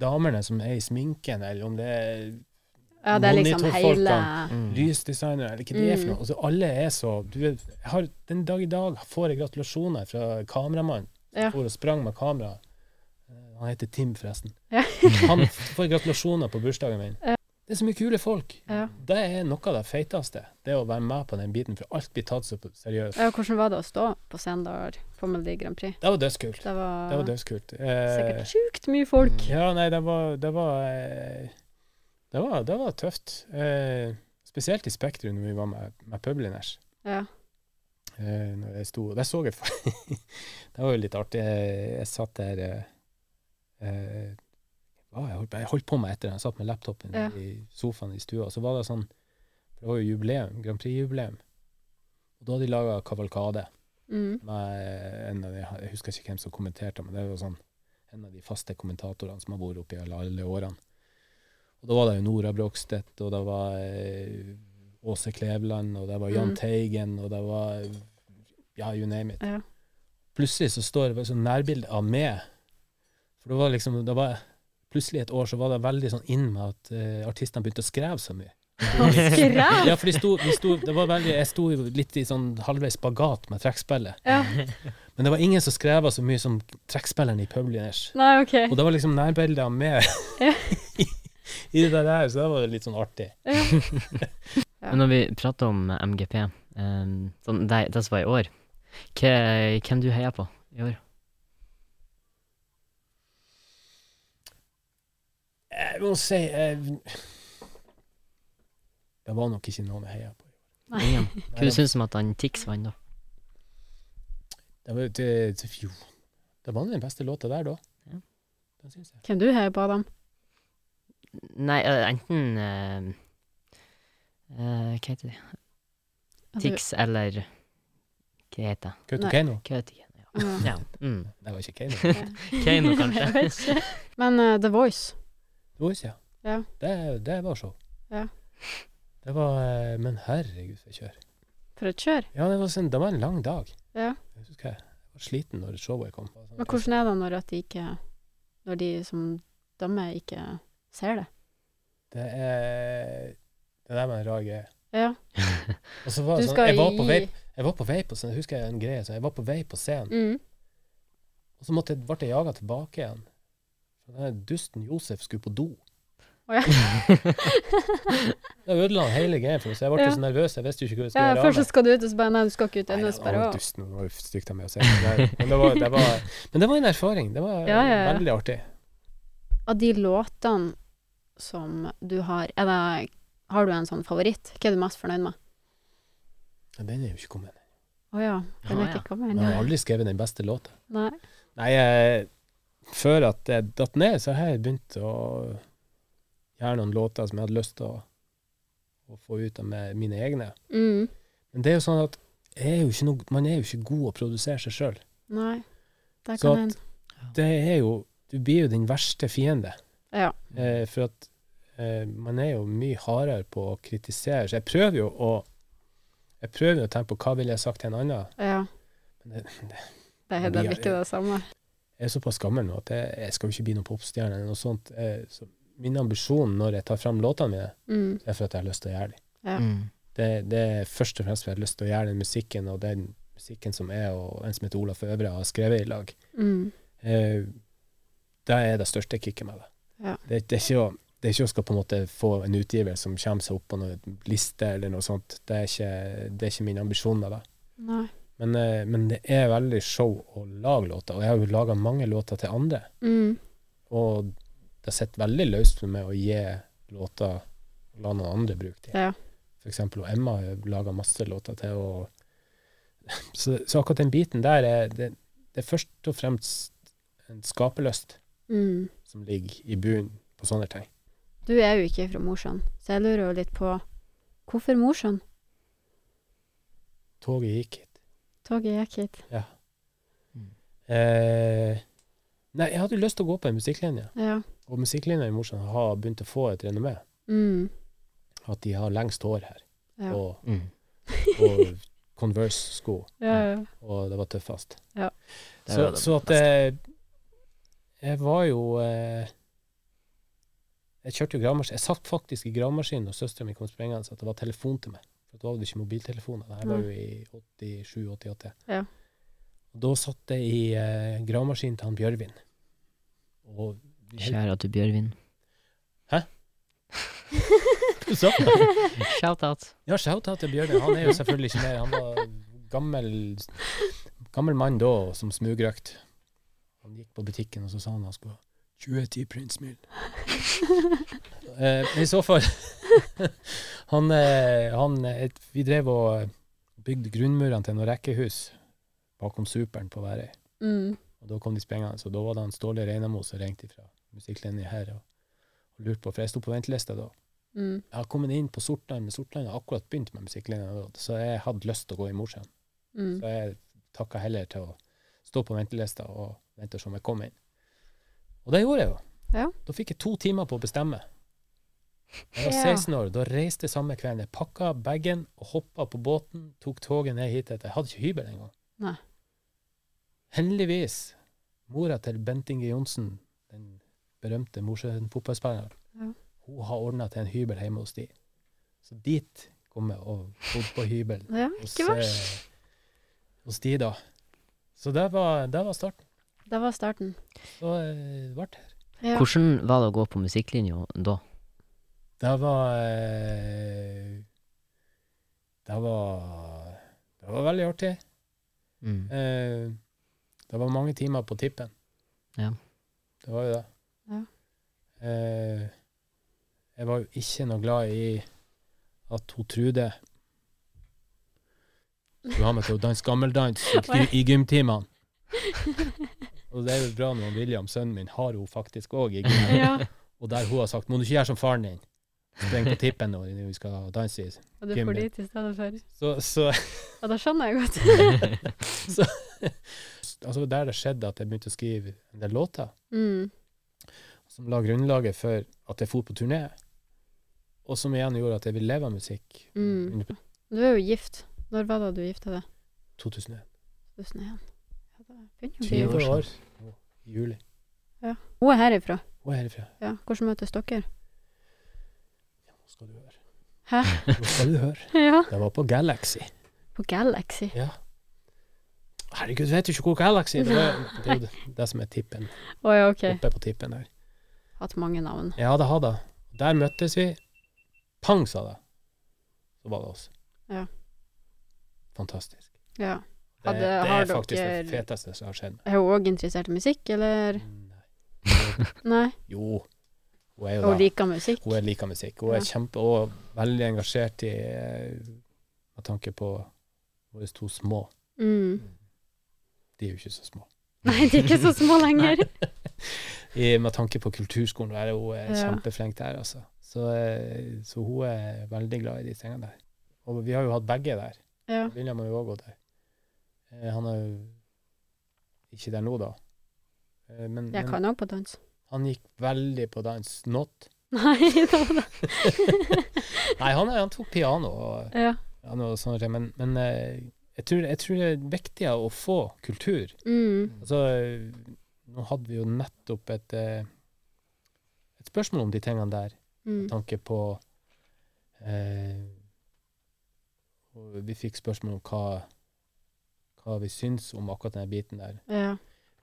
damene som er i sminken, eller om det er Ja, det er liksom hele Mm. lysdesignere, eller hva det er for Mm. noe. Altså, alle er så du har, Den dag i dag får jeg gratulasjoner fra kameramannen Ja. som for og sprang med kamera. Eh, Han heter Tim, forresten. Ja. Han får gratulasjoner på bursdagen min. Ja. Det er så mye kule folk. Ja. Det er noe av det feiteste. Det å være med på den biten, for alt blir tatt så seriøst. Ja, hvordan var det å stå på scenen da på Melodi Grand Prix? Det var dødskult. Det var, Det var dødskult. Eh, sikkert sjukt mye folk. Mm. Ja, nei, det var Det var, eh, det var, det var tøft. Eh, spesielt i Spektrum, når vi var med, med Publiners. Ja. Eh, når jeg sto Der så jeg Det var jo litt artig. Jeg, jeg satt der eh, eh, hva jeg, holdt, på- jeg holdt på med etter det. Jeg satt med laptopen Ja. i sofaen i stua, og så var det sånn Det var jo jubileum, Grand Prix-jubileum. Og da hadde de laga kavalkade Mm. med en av de Jeg husker ikke hvem som kommenterte, men det var sånn en av de faste kommentatorene som har vært oppi alle, alle årene. Og da var det jo Nora Brogstedt, og det var eh, Åse Kleveland, og det var Jahn Mm. Teigen, og det var Ja, you name it. Ja. Plutselig så står det sånn nærbilde av meg. For det var liksom det var, Plutselig et år så var det veldig sånn inn med at eh, artistene begynte å skreve så mye. Skrev! Ja, for de sto, de sto, det var veldig, jeg sto litt i sånn halvveis spagat med trekkspillet. Ja. Men det var ingen som skrev så mye som trekkspilleren i Publiners. Nei, OK. Og det var liksom nærbildet av meg. i, det der, så det var litt sånn artig. Ja. Men når vi prater om MGP, um, sånn, det, det som var i år, hva, hvem du heier på i år? Jeg må si jeg, Det var nok ikke noen jeg heia på. Nei. Ingen. Hva du syns om at han Tix vant, da? Det var, det, det, det var den beste låta der, da. Ja. Den syns jeg. Hvem du heier på, Adam? Nei, eh, enten eh, eh, Hva heter det? Tix eller Hva heter det? Kautokeino. Kautokeino, heter det? Ja. Ja. ja. Mm. Det var ikke Keiino. Keiino, kanskje? Men uh, The Voice. The Voice, ja. Ja. Det, det var show. Ja. Det var Men herregud, for kjør. For et kjør. Ja, det var, sånn, det var en lang dag. Ja. Jeg husker jeg var sliten når showet kom. Men hvordan er det når at de ikke Når de som dømmer, ikke ser det? Det er Det der med en rar greie. Ja. Og så var det sånn, jeg var på vei Jeg var på vei på scenen, husker jeg en greie, så jeg var på vei på scenen, Mm. og så måtte ble jeg jaga tilbake igjen. Den dusten Josef skulle på do. Oh, ja. Da ødela han hele greia for meg, så jeg ble Ja. så nervøs, jeg visste jo ikke hva jeg ja, gjøre først så skal du ut, og så bare Nei, du skal ikke ut Nei, ennå. å. dusten, var stygt av meg å si. Men det, var, det, var, men det var en erfaring. Det var ja. veldig artig. Av de låtene som du har, er det Har du en sånn favoritt? Hva er du mest fornøyd med? Ja, den er jo ikke kommet. Å ja, den er ja. ikke kommet Jeg har aldri skrevet den beste låta. Nei. Nei, jeg, før at jeg datt ned, så har jeg begynt å gjøre noen låter som jeg hadde lyst til å, å få ut av med mine egne. Mm. Men det er jo sånn at jeg er jo ikke noe, man er jo ikke god å produsere seg sjøl. Nei. Det Så kan at- hende. Det er jo Du blir jo din verste fiende. Ja. Eh, for at eh, man er jo mye hardere på å kritisere. Så jeg prøver jo å Jeg prøver jo å tenke på hva ville jeg sagt til en annen. ja. Men det, Det er heller er- ikke det samme. jeg er såpass gammel nå at jeg, jeg skal jo ikke bli noen popstjerne eller noe sånt. Jeg, så min ambisjon når jeg tar fram låtene mine, Mm. er for at jeg har lyst til å gjøre dem. Ja. Mm. Det, det er først og fremst for at jeg har lyst til å gjøre den musikken, og den musikken som jeg og en som heter Olaf Øvre har skrevet i lag. Mm. Eh, det er det største kicket med det. Ja. Det, det, er ikke å, det er ikke å skal på en måte få en utgiver som kommer seg opp på noen liste eller noe sånt. Det er ikke, det er ikke min ambisjon med det. Nei. Men, eh, men det er veldig show å lage låter, og jeg har jo laga mange låter til andre. Mm. Og det sitter veldig løst for meg å gi låter og la noen andre bruke dem. Ja. For eksempel, og Emma har laga masse låter til, og så, så akkurat den biten der er det, det er først og fremst en skaperlyst Mm. som ligger i bunnen på sånne ting. Du er jo ikke fra Mosjøen, så jeg lurer jo litt på hvorfor Mosjøen? Toget gikk hit. Toget gikk hit. Eh, nei, jeg hadde jo lyst til å gå på en musikklinje, Ja. og musikklinja i Mosjøen har begynt å få et renommé. Mm. At de har lengst hår her, Ja. og, Mm. og Converse-sko, Ja, ja. og det var tøffest. Ja. Så, så at eh, jeg var jo eh, Jeg kjørte jo gravemaskin. Jeg satt faktisk i gravemaskinen når søstera mi kom sprengende, så at det var telefon til meg. For da var det ikke mobiltelefoner. Det her var jo i 87-88. Ja. Og da satt jeg i eh, gravemaskinen til han Bjørvin. Og Kjære til Bjørvin. Du sa det? Shout-out. Ja, shout-out til Bjørvin. Han er jo selvfølgelig ikke mer. Han var gammel, gammel mann da, som smugrøkt. Han gikk på butikken, og så sa han han skulle ha 2010 Prince Mill. eh, I så fall han, eh, han, et, Vi drev og bygde grunnmurene til noen rekkehus bakom Superen på Værøy. Mm. Og da kom de sprengende, så da var det han Ståle Reinamo som ringte fra musikklinja her og, og lurte på, for jeg sto på ventelista da. Mm. Jeg har kommet inn på Sortland, men Sortland har akkurat begynt med musikklinja da, så jeg hadde lyst til å gå i Mosjøen. Mm. Så jeg takka heller til å stå på ventelista og vente som jeg kom inn. Og det gjorde jeg jo. Ja. Da fikk jeg to timer på å bestemme. Jeg var 16 år, da reiste jeg samme kvelden. Jeg pakka bagen og hoppa på båten, tok toget ned hit. Jeg hadde ikke hybel engang. Heldigvis, mora til Bent Inge Johnsen, den berømte Mosjøen-fotballspilleren, Ja. hun har ordna til en hybel hjemme hos de. Så dit kom jeg og bodde på hybel Ja, hos, eh, hos de, da. Så det var, det var starten. Det var starten. Så eh, ble det her. Ja. Hvordan var det å gå på musikklinja da? Det var eh, Det var Det var veldig artig. Mm. Eh, det var mange timer på tippen. Ja. Det var jo det. Ja. Eh, jeg var jo ikke noe glad i at hun Trude skulle ha meg til å danse gammeldans i, i gymtimene. Og det er jo bra når William, sønnen min, har hun faktisk òg i ja. Og der hun har sagt 'må du ikke gjøre som faren din', spreng på tippen når vi skal danse i Og du får dit i stedet for. Så, så Ja, da skjønner jeg godt. altså der det skjedde at jeg begynte å skrive en del låter mm. som la grunnlaget for at jeg for på turné, og som igjen gjorde at jeg ville leve av musikk. Mm. Du er jo gift. Når var det du gifta deg? 2001. 2001. 20 år siden. juli. Hun er herifra. Hun er herifra. Ja. Hvordan møtes dere? Ja, nå skal du høre. Hæ? Nå skal du høre. Ja. Det var på Galaxy. På Galaxy. Ja. Herregud, vet du ikke hvor Galaxy er? Det det er jo det, det som er tippen. Oh, ja, okay. Oppe på tippen der. Hatt mange navn. Ja, det hadde jeg. Der møttes vi. Pang, sa det. Så var det oss. Ja. Fantastisk. Ja. Det, Hadde- det er faktisk dere- det feteste som har skjedd. Er hun òg interessert i musikk, eller? Nei. Nei? Jo, hun er jo Hun liker musikk? Hun er liker musikk. Hun Ja. er kjempe og veldig engasjert i eh, Med tanke på våre to små. Mm. De er jo ikke så små. Nei, de er ikke så små lenger. I, med tanke på kulturskolen er hun er Ja. kjempeflink der, altså. Så, eh, så hun er veldig glad i de tingene der. Og vi har jo hatt begge der. Ja. William har jo òg gått der. Eh, han er jo ikke der nå, da. Eh, men, Jeg kan òg på dans. han gikk veldig på dans. Not. Nei, det var det. Nei, han, han tok piano og, Ja. noe sånt, men, men eh, jeg, tror, jeg tror det er viktigere å få kultur. Mm. Altså, nå hadde vi jo nettopp et, et spørsmål om de tingene der, Mm. med tanke på eh, og Vi fikk spørsmål om hva, hva vi syns om akkurat den biten der. Ja.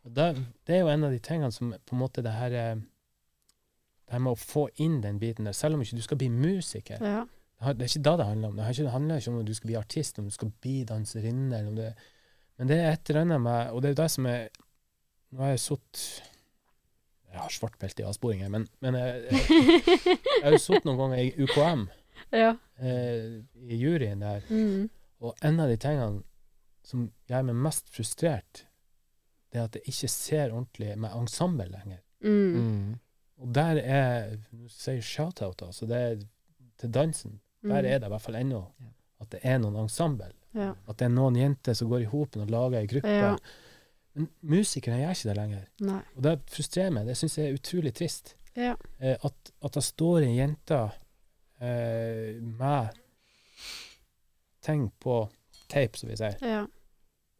Det, det er jo en av de tingene som på en måte det her Det her med å få inn den biten der, selv om ikke du skal bli musiker. ja. Det er ikke da det handler om. Det handler ikke om om du skal bli artist, om du skal bli danserinne, eller om det Men det er et eller annet med Og det er jo det som er Nå har jeg sittet Jeg har svart belte i avsporing her, men, men jeg, jeg, jeg har jo sittet noen ganger i UKM, ja. eh, i juryen der, Mm. og en av de tingene som gjør meg mest frustrert, det er at jeg ikke ser ordentlig med ensemble lenger. Mm. Mm. Og der er Nå sier shout-out, altså. Det er til dansen. Der er det i hvert fall ennå at det er noen ensemble. Ja. At det er noen jenter som går i hopen og lager ei gruppe. Ja. Men musikere gjør ikke det lenger. Nei. Og det frustrerer meg. Det syns jeg er utrolig trist. Ja. Eh, at, at det står ei jente eh, med ting på tape, som vi sier, Ja.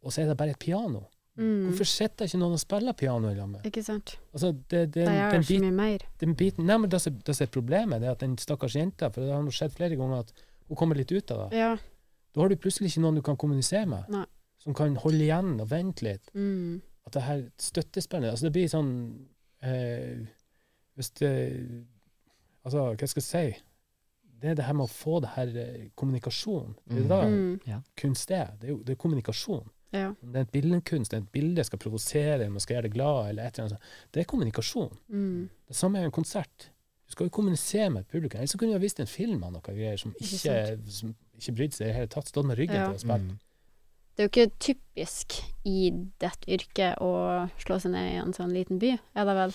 Og så er det bare et piano. Mm. Hvorfor sitter ikke noen og spiller piano i lag med? Ikke sant? Altså, det, det, det gjør den, så bit, mye mer. den biten Nei, men det som det som er problemet, det er at den stakkars jenta For det har nå skjedd flere ganger at hun kommer litt ut av det. Ja. Da har du plutselig ikke noen du kan kommunisere med, Nei. som kan holde igjen og vente litt. Mm. At det her støttespillet Altså, det blir sånn eh, Hvis det Altså, hva skal jeg si? Det er det her med å få det her eh, kommunikasjon. Det er da Mm. kunst er. Det er jo det er kommunikasjon. Ja. Om det er et billedkunst, det et bilde skal provosere, man skal gjøre deg glad, eller et eller annet. Det er kommunikasjon. Mm. Det samme er en konsert. Du skal jo kommunisere med et publikum. Ellers kunne du ha vist en film av noe greier som Ikke som ikke brydde seg i det hele tatt. Stått med ryggen Ja. til og spilt. Mm. Det er jo ikke typisk i dette yrket å slå seg ned i en sånn liten by, er det vel?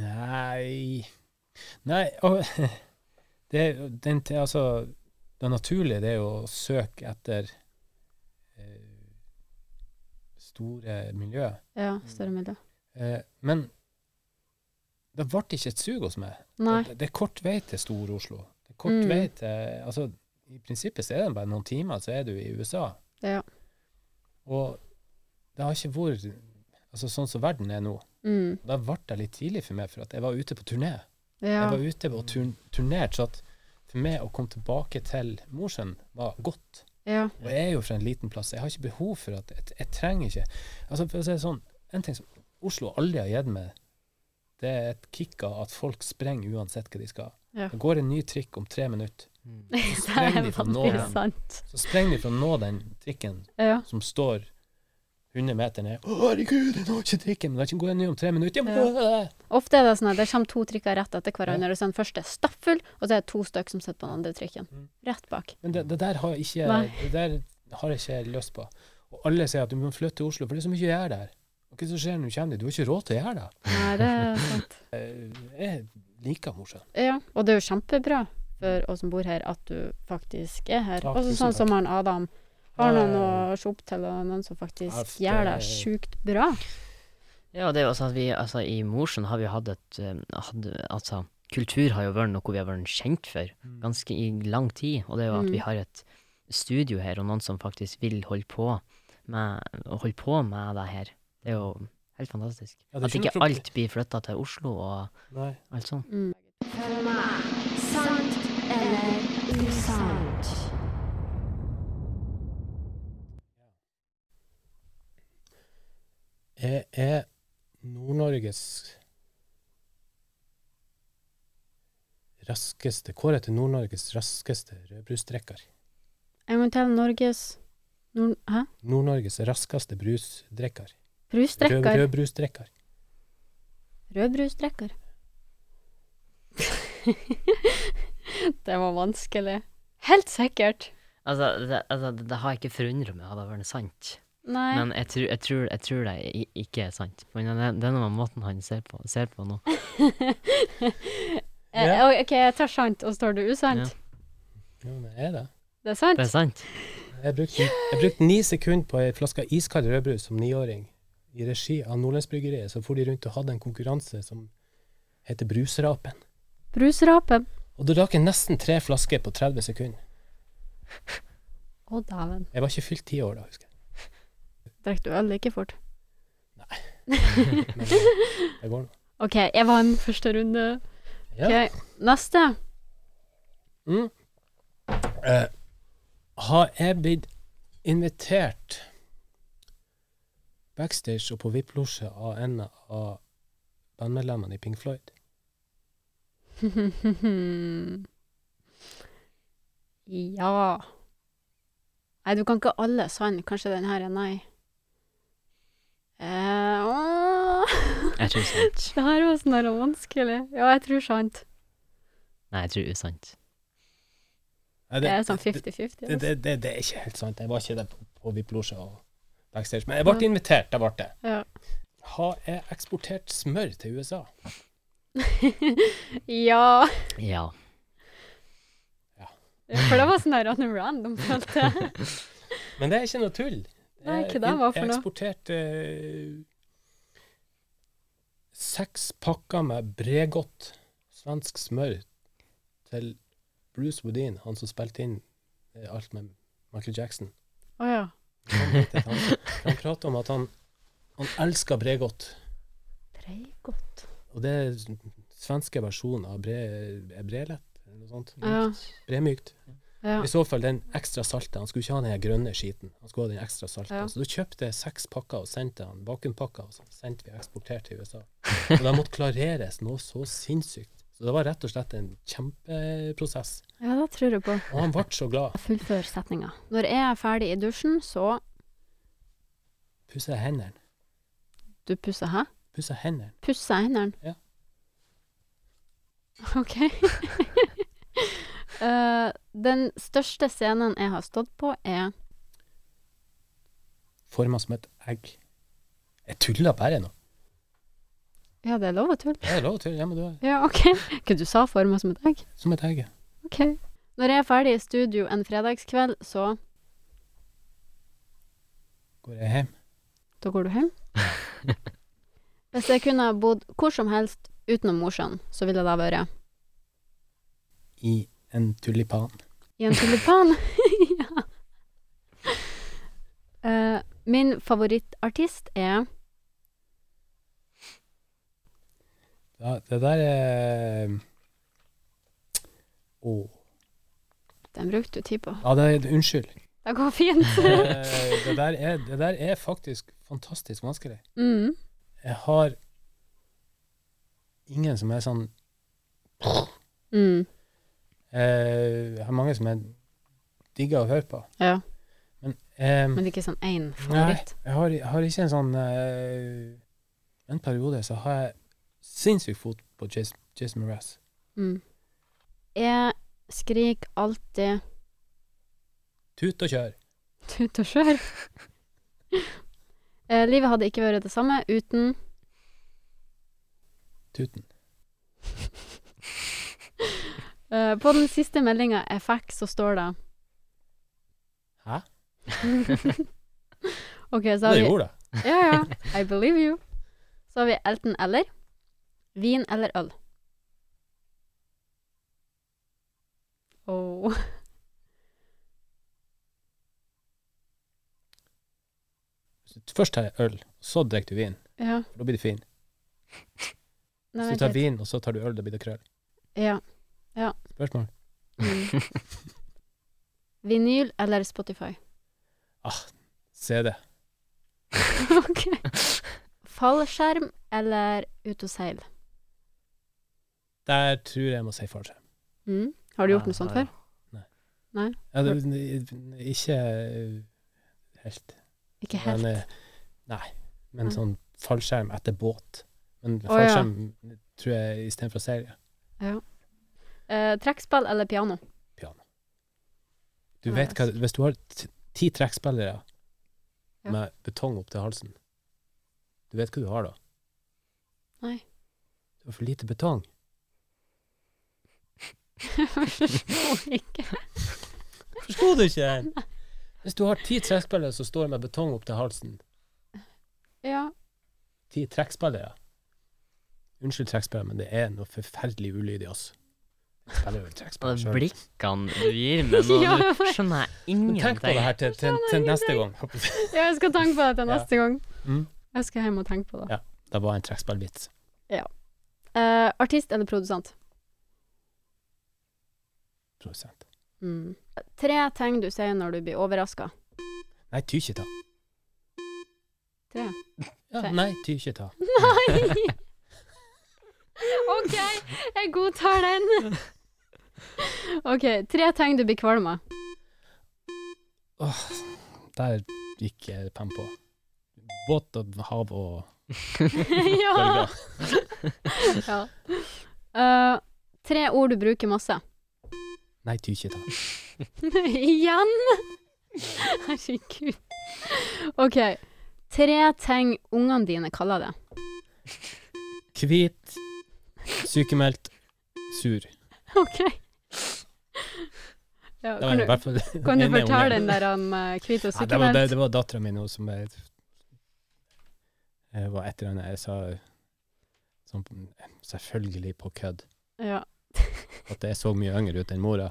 Nei Nei, og, det, den, altså, det naturlige det er jo å søke etter store miljø. Ja, større miljø. Eh, men det ble ikke et sug hos meg. Det, det er kort vei til Stor-Oslo. Det er kort Mm. vei til altså, I prinsippet så er det bare noen timer, så er du i USA. Ja. Og det har ikke vært altså, sånn som verden er nå. Mm. Da ble det litt tidlig for meg, for at jeg var ute på turné. Ja. Jeg var ute og turn turnert, så at for meg å komme tilbake til Mosjøen var godt. Ja. Og jeg er jo fra en liten plass. Jeg har ikke behov for at Jeg, jeg trenger ikke Altså, for å si det sånn, en ting som Oslo aldri har gitt meg, det er et kick av at folk sprenger uansett hva de skal. Ja. Det går en ny trikk om tre minutter. Mm. Det sprenger er de for veldig nålen. sant. Så sprenger de for å nå den trikken Ja. som står 100 meter ned. Å, herregud, jeg når ikke trikken! Men den går gå ned om tre minutter. Ja. Ofte er det sånn at det kommer to trikker rett etter hverandre, Ja. så er den første stappfull, og så er det to stykker som sitter på den andre trikken. Mm. Rett bak. men det, det der har jeg ikke Det der har jeg ikke lyst på. Og alle sier at du må flytte til Oslo, for det er så mye å gjøre der. Og hva som skjer når du kommer dit? Du har ikke råd til å gjøre det. Nei, det er sant. Jeg liker Mosjøen. Ja, og det er jo kjempebra for oss som bor her, at du faktisk er her. Også sånn som han Adam. Har noen å se opp til, og noen som faktisk gjør det sjukt bra. Ja, det er jo sånn at vi, altså i Mosjøen har vi hatt et hadde, Altså, kultur har jo vært noe vi har vært kjent for ganske i lang tid, og det er jo at Mm. vi har et studio her, og noen som faktisk vil holde på med, holde på med det her. Det er jo helt fantastisk. Ja, at ikke alt blir flytta til Oslo og Nei. alt sånt. Mm. Sant eller usant? Jeg er Nord-Norges raskeste Kåret til Nord-Norges raskeste rødbrusdrikker. Jeg må telle Norges Nord... Hæ? Nord-Norges raskeste brusdrikker. Rød, Brusdrikker? rødbrusdrikker. Rødbrusdrikker? det var vanskelig. Helt sikkert. Altså, det, altså, det, det har ikke forundret meg hadde det vært sant, Nei. men jeg tror, jeg tror, jeg tror det ikke er sant. Men det, det er noe med måten han ser på, ser på nå. yeah. OK, jeg tar sant, og så står du usant. Jo, det er det? Det er sant? Det er sant. Jeg brukte, jeg brukte ni sekunder på ei flaske iskald rødbrus som niåring. I regi av Nordlandsbryggeriet så for de rundt og hadde en konkurranse som heter Brusrapen. Brusrapen. Og da rakk jeg nesten tre flasker på 30 sekunder. Å, dæven. Jeg var ikke fylt ti år da, husker jeg. Drakk du øl like fort? Men det går nå. OK, jeg vant første runde. Ja. Ok, Neste. Mm. Eh, har jeg blitt invitert backstage og på VIP-losje av en av bandmedlemmene i Pink Floyd? ja Nei, du kan ikke alle sann. Kanskje den her er nei. Eh. Jeg tror sant. Det her var sånn vanskelig. Ja, jeg tror sant. Nei, jeg tror usant. Nei, Det er sånn 50-50. det, altså. det, det, det er ikke helt sant. Jeg var ikke der på, på VIP-losje og backstage. Men jeg ble invitert. Det ble det. Ja. Har jeg eksportert smør til USA? ja. Ja. For det var sånn random, random følte jeg. Men det er ikke noe tull. Nei, hva det Hva for Jeg eksporterte eh, seks pakker med Bregott svensk smør til Bruce Woodin, han som spilte inn eh, alt med Michael Jackson. Å ja. Han, han, han prater om at han, han elsker Bregott. Bregott Og det er svenske versjonen av bre, er eller noe sånt. Ja. Bremykt. Ja. I så fall den ekstra salte. Han skulle ikke ha den grønne skiten. Han skulle ha den ekstra salte. Ja. Så da kjøpte jeg seks pakker og sendte han bakenpakker, og så sendte vi eksportert til USA. Og det måtte klareres noe så sinnssykt. Så det var rett og slett en kjempeprosess. ja, det tror jeg på. Og han ble så glad. Fullfør setninga. Når jeg er ferdig i dusjen, så Pusser jeg hendene. Du pusser hæ? Pusser hendene. Pusser hendene? Ja. OK. Eh, den største scenen jeg har stått på, er Forma som et egg. Jeg tuller bare nå. Ja, det er lov å tulle. Det er lov til. Ja, men du er Ja, OK. Hva du sa forma som et egg? som et egg. ja. OK. Når jeg er ferdig i studio en fredagskveld, så Går jeg hjem? Da går du hjem. Hvis jeg kunne bodd hvor som helst utenom Mosjøen, så ville det vært I en tulipan. i en tulipan. ja. Uh, min favorittartist er Ja, det der er Å. Den brukte du tid på. Ja, det er, unnskyld. Det går fint. Eh, det, der er, det der er faktisk fantastisk vanskelig. mm. Jeg har ingen som er sånn Mm. Eh, Jeg har mange som jeg digger å høre på. Ja. Men, eh, Men det er ikke sånn én nei, favoritt. jeg har, jeg har ikke en sånn eh, En periode så har jeg sinnssykt fot på Jason, Jason Mraz. Mm. Jeg skriker alltid Tut og kjør. tut og kjør. Eh, livet hadde ikke vært det samme uten Tuten. Eh, På den siste meldinga jeg fikk, så står det Hæ? OK, så har Det vi gjorde det. Ja, ja. I believe you. Så har vi enten eller. Vin eller øl. Oh. Først tar jeg øl, så drikker du vin. Ja. For da blir du fin. Nei, Hvis du tar vin, og så tar du øl, da blir det krøll. Ja. Spørsmål? Mm. Vinyl eller Spotify? Ah, CD. ok. Fallskjerm eller ut og seil? Der tror jeg jeg må si fallskjerm. Mm. Har du gjort noe sånt før? Ja, det, ikke eh, helt. Ikke helt. Men, eh, nei, men Nei. sånn fallskjerm etter båt. Men Å, ja. fallskjerm tror jeg istedenfor serie. Ja. Eh, trekkspill eller piano? Piano. Du vet hva Hvis du har ti trekkspillere Ja. med betong opp til halsen, du vet hva du har da? Nei. Du har for lite betong. Jeg forstår ikke. Forsto du ikke den? Hvis du har ti trekkspillere som står med betong opp til halsen, Ja. ti trekkspillere Unnskyld trekkspillere, men det er noe forferdelig ulyd i oss. Og blikkene du gir meg nå, Ja, nå skjønner jeg ingenting. tenk på det her til, til, til neste gang. ja, jeg skal tenke på det til Ja. neste gang. Mm. Jeg skal hjem og tenke på det. Ja. Det var en trekkspillvits. Uh, artist eller produsent? Produsent. Mm. Tre ting du sier når du blir overraska. Nei, ty ikke ta. Tre. Ja, Tre. nei, ta Nei! OK, jeg godtar den. OK, tre ting du blir kvalm av. Der gikk jeg pen på. Båt og hav og ja. bølger. ja. Eh, tre ord du bruker masse. Nei, tykjeta. Igjen! Herregud. OK. Tre ting ungene dine kaller det. Hvit, sykemeldt, sur. OK. Ja, kan, du, fall kan du ungen. den der om uh, hvit og Nei, det var, det, det var dattera mi nå som jeg, jeg var et eller annet jeg sa som, selvfølgelig på kødd Ja. at jeg så mye yngre ut enn mora.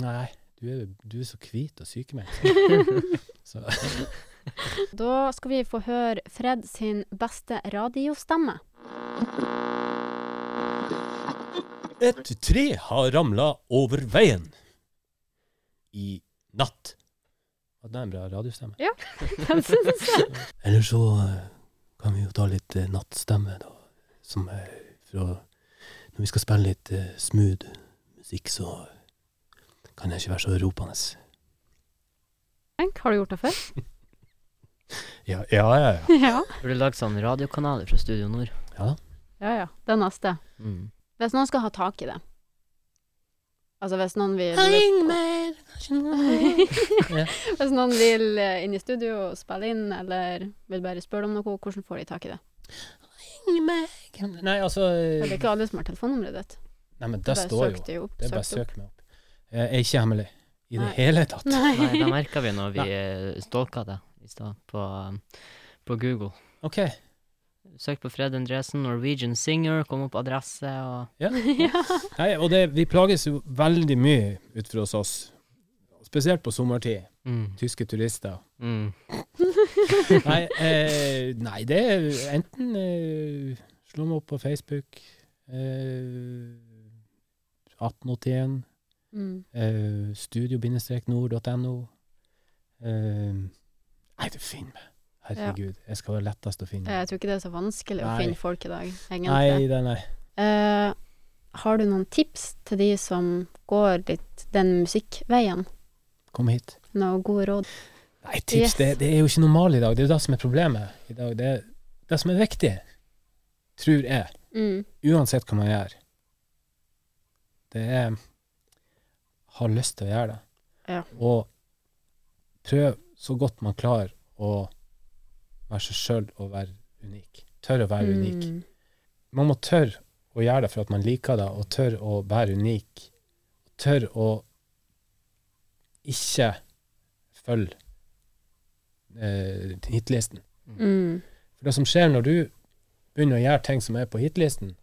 Nei, Du er, du er så hvit og sykemeldt. Da skal vi få høre Fred sin beste radiostemme. Et tre har ramla over veien i natt. Det er en bra radiostemme? Ja, Den synes jeg. Eller så eh, kan vi jo ta litt eh, nattstemme, da. Som er fra Når vi skal spille litt eh, smooth musikk, så kan jeg ikke være så ropende. Har du gjort det før? Ja, ja, ja. ja. ja. Burde lagd sånn radiokanaler fra Studio Nord. ja. Ja ja. Det er neste. Mm. Hvis noen skal ha tak i det. Altså hvis noen vil Hvis noen vil eh, inn i studio og spille inn, eller vil bare spørre om noe, hvordan får de tak i det? Nei, altså Det er ikke alle som har telefonnummeret ditt. Nei, men det står jo. De opp. Det er bare søk meg opp. Jeg er ikke hemmelig i det Nei. hele tatt. Nei, Nei. det merka vi når vi eh, stalka det i stad, på, um, på Google. OK. Søk på Fred Endresen, Norwegian Singer, kom opp adresse og ja. Nei, og det, vi plages jo veldig mye utenfor hos oss. Spesielt på sommertid. mm. Tyske turister. Mm. Nei, eh, nei det er enten eh, Slå meg opp på Facebook. Eh, 1881. Mm. Eh, Studio-nord.no. Eh, nei, du finner meg. Herregud. Jeg skal være lettest å finne. Jeg tror ikke det er så vanskelig å finne folk i dag, egentlig. Nei, det, nei. Uh, har du noen tips til de som går litt den musikkveien? Kom hit. Noen gode råd? Nei, tips, Yes. det, det er jo ikke normal i dag. Det er jo det som er problemet i dag. Det, er- det som er viktig, tror jeg, Mm. uansett hva man gjør, det er ha lyst til å gjøre det. Ja. Og prøv så godt man klarer å være seg sjøl og være unik. Tør å være unik. Mm. Man må tørre å gjøre det for at man liker det, og tør å være unik. Tør å ikke følge eh, hitlisten. Mm. For det som skjer når du begynner å gjøre ting som er på hitlisten,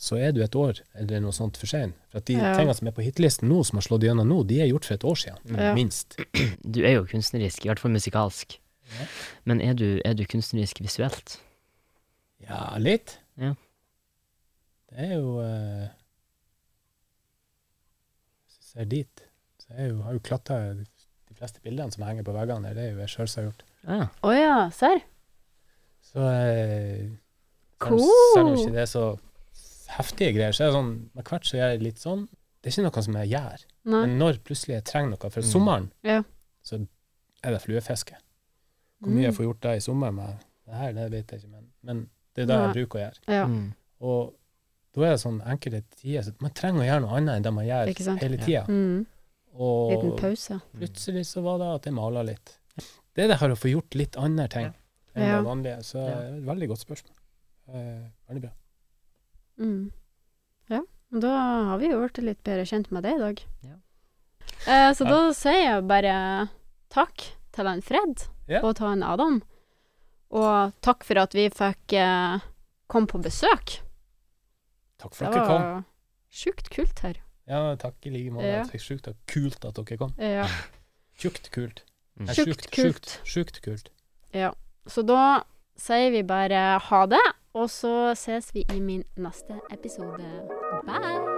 så er du et år eller noe sånt for sein. For at de Ja. tingene som er på hitlisten nå, som har slått igjennom nå, de er gjort for et år siden. Ja. Minst. Du er jo kunstnerisk, i hvert fall musikalsk. Ja. Men er du, er du kunstnerisk visuelt? Ja, litt. Ja. Det er jo uh, Hvis du ser dit, så er jo, har jo klatra de fleste bildene som henger på veggene der, det er jo jeg sjøl som har gjort. Ja. oh, ja, serr? Så uh, Cool. Selv om ikke det er så heftige greier, så er det sånn Med hvert så gjør jeg litt sånn. Det er ikke noe som jeg gjør. Nei. Men når plutselig jeg trenger noe For Mm. sommeren, Ja. så er det fluefiske. Hvor mye jeg Mm. får gjort da i sommer med det her, det vet jeg ikke, men, men det er det jeg bruker å gjøre. Ja. Mm. Og da er det sånn enkelte tider så Man trenger å gjøre noe annet enn det man gjør hele Ja. tida. Mm. Liten Og pause. plutselig så var det at jeg mala litt. Det er det her å få gjort litt andre ting enn Ja. det vanlige. Så Ja. et veldig godt spørsmål. Eh, veldig bra. Mm. Ja, da har vi jo blitt litt bedre kjent med deg i dag. Ja. Eh, så da sier jeg bare takk til han Fred Ja. og ta en Adam. Og takk for at vi fikk eh, komme på besøk. Takk for at dere kom. Det var sjukt kult her. Ja, takk i like måte. Ja. Det er sjukt kult at dere kom. Ja. Tjukt kult. Mm. Sjukt kult. Sjukt, sjukt kult. ja. Så da sier vi bare ha det, og så ses vi i min neste episode. Bye!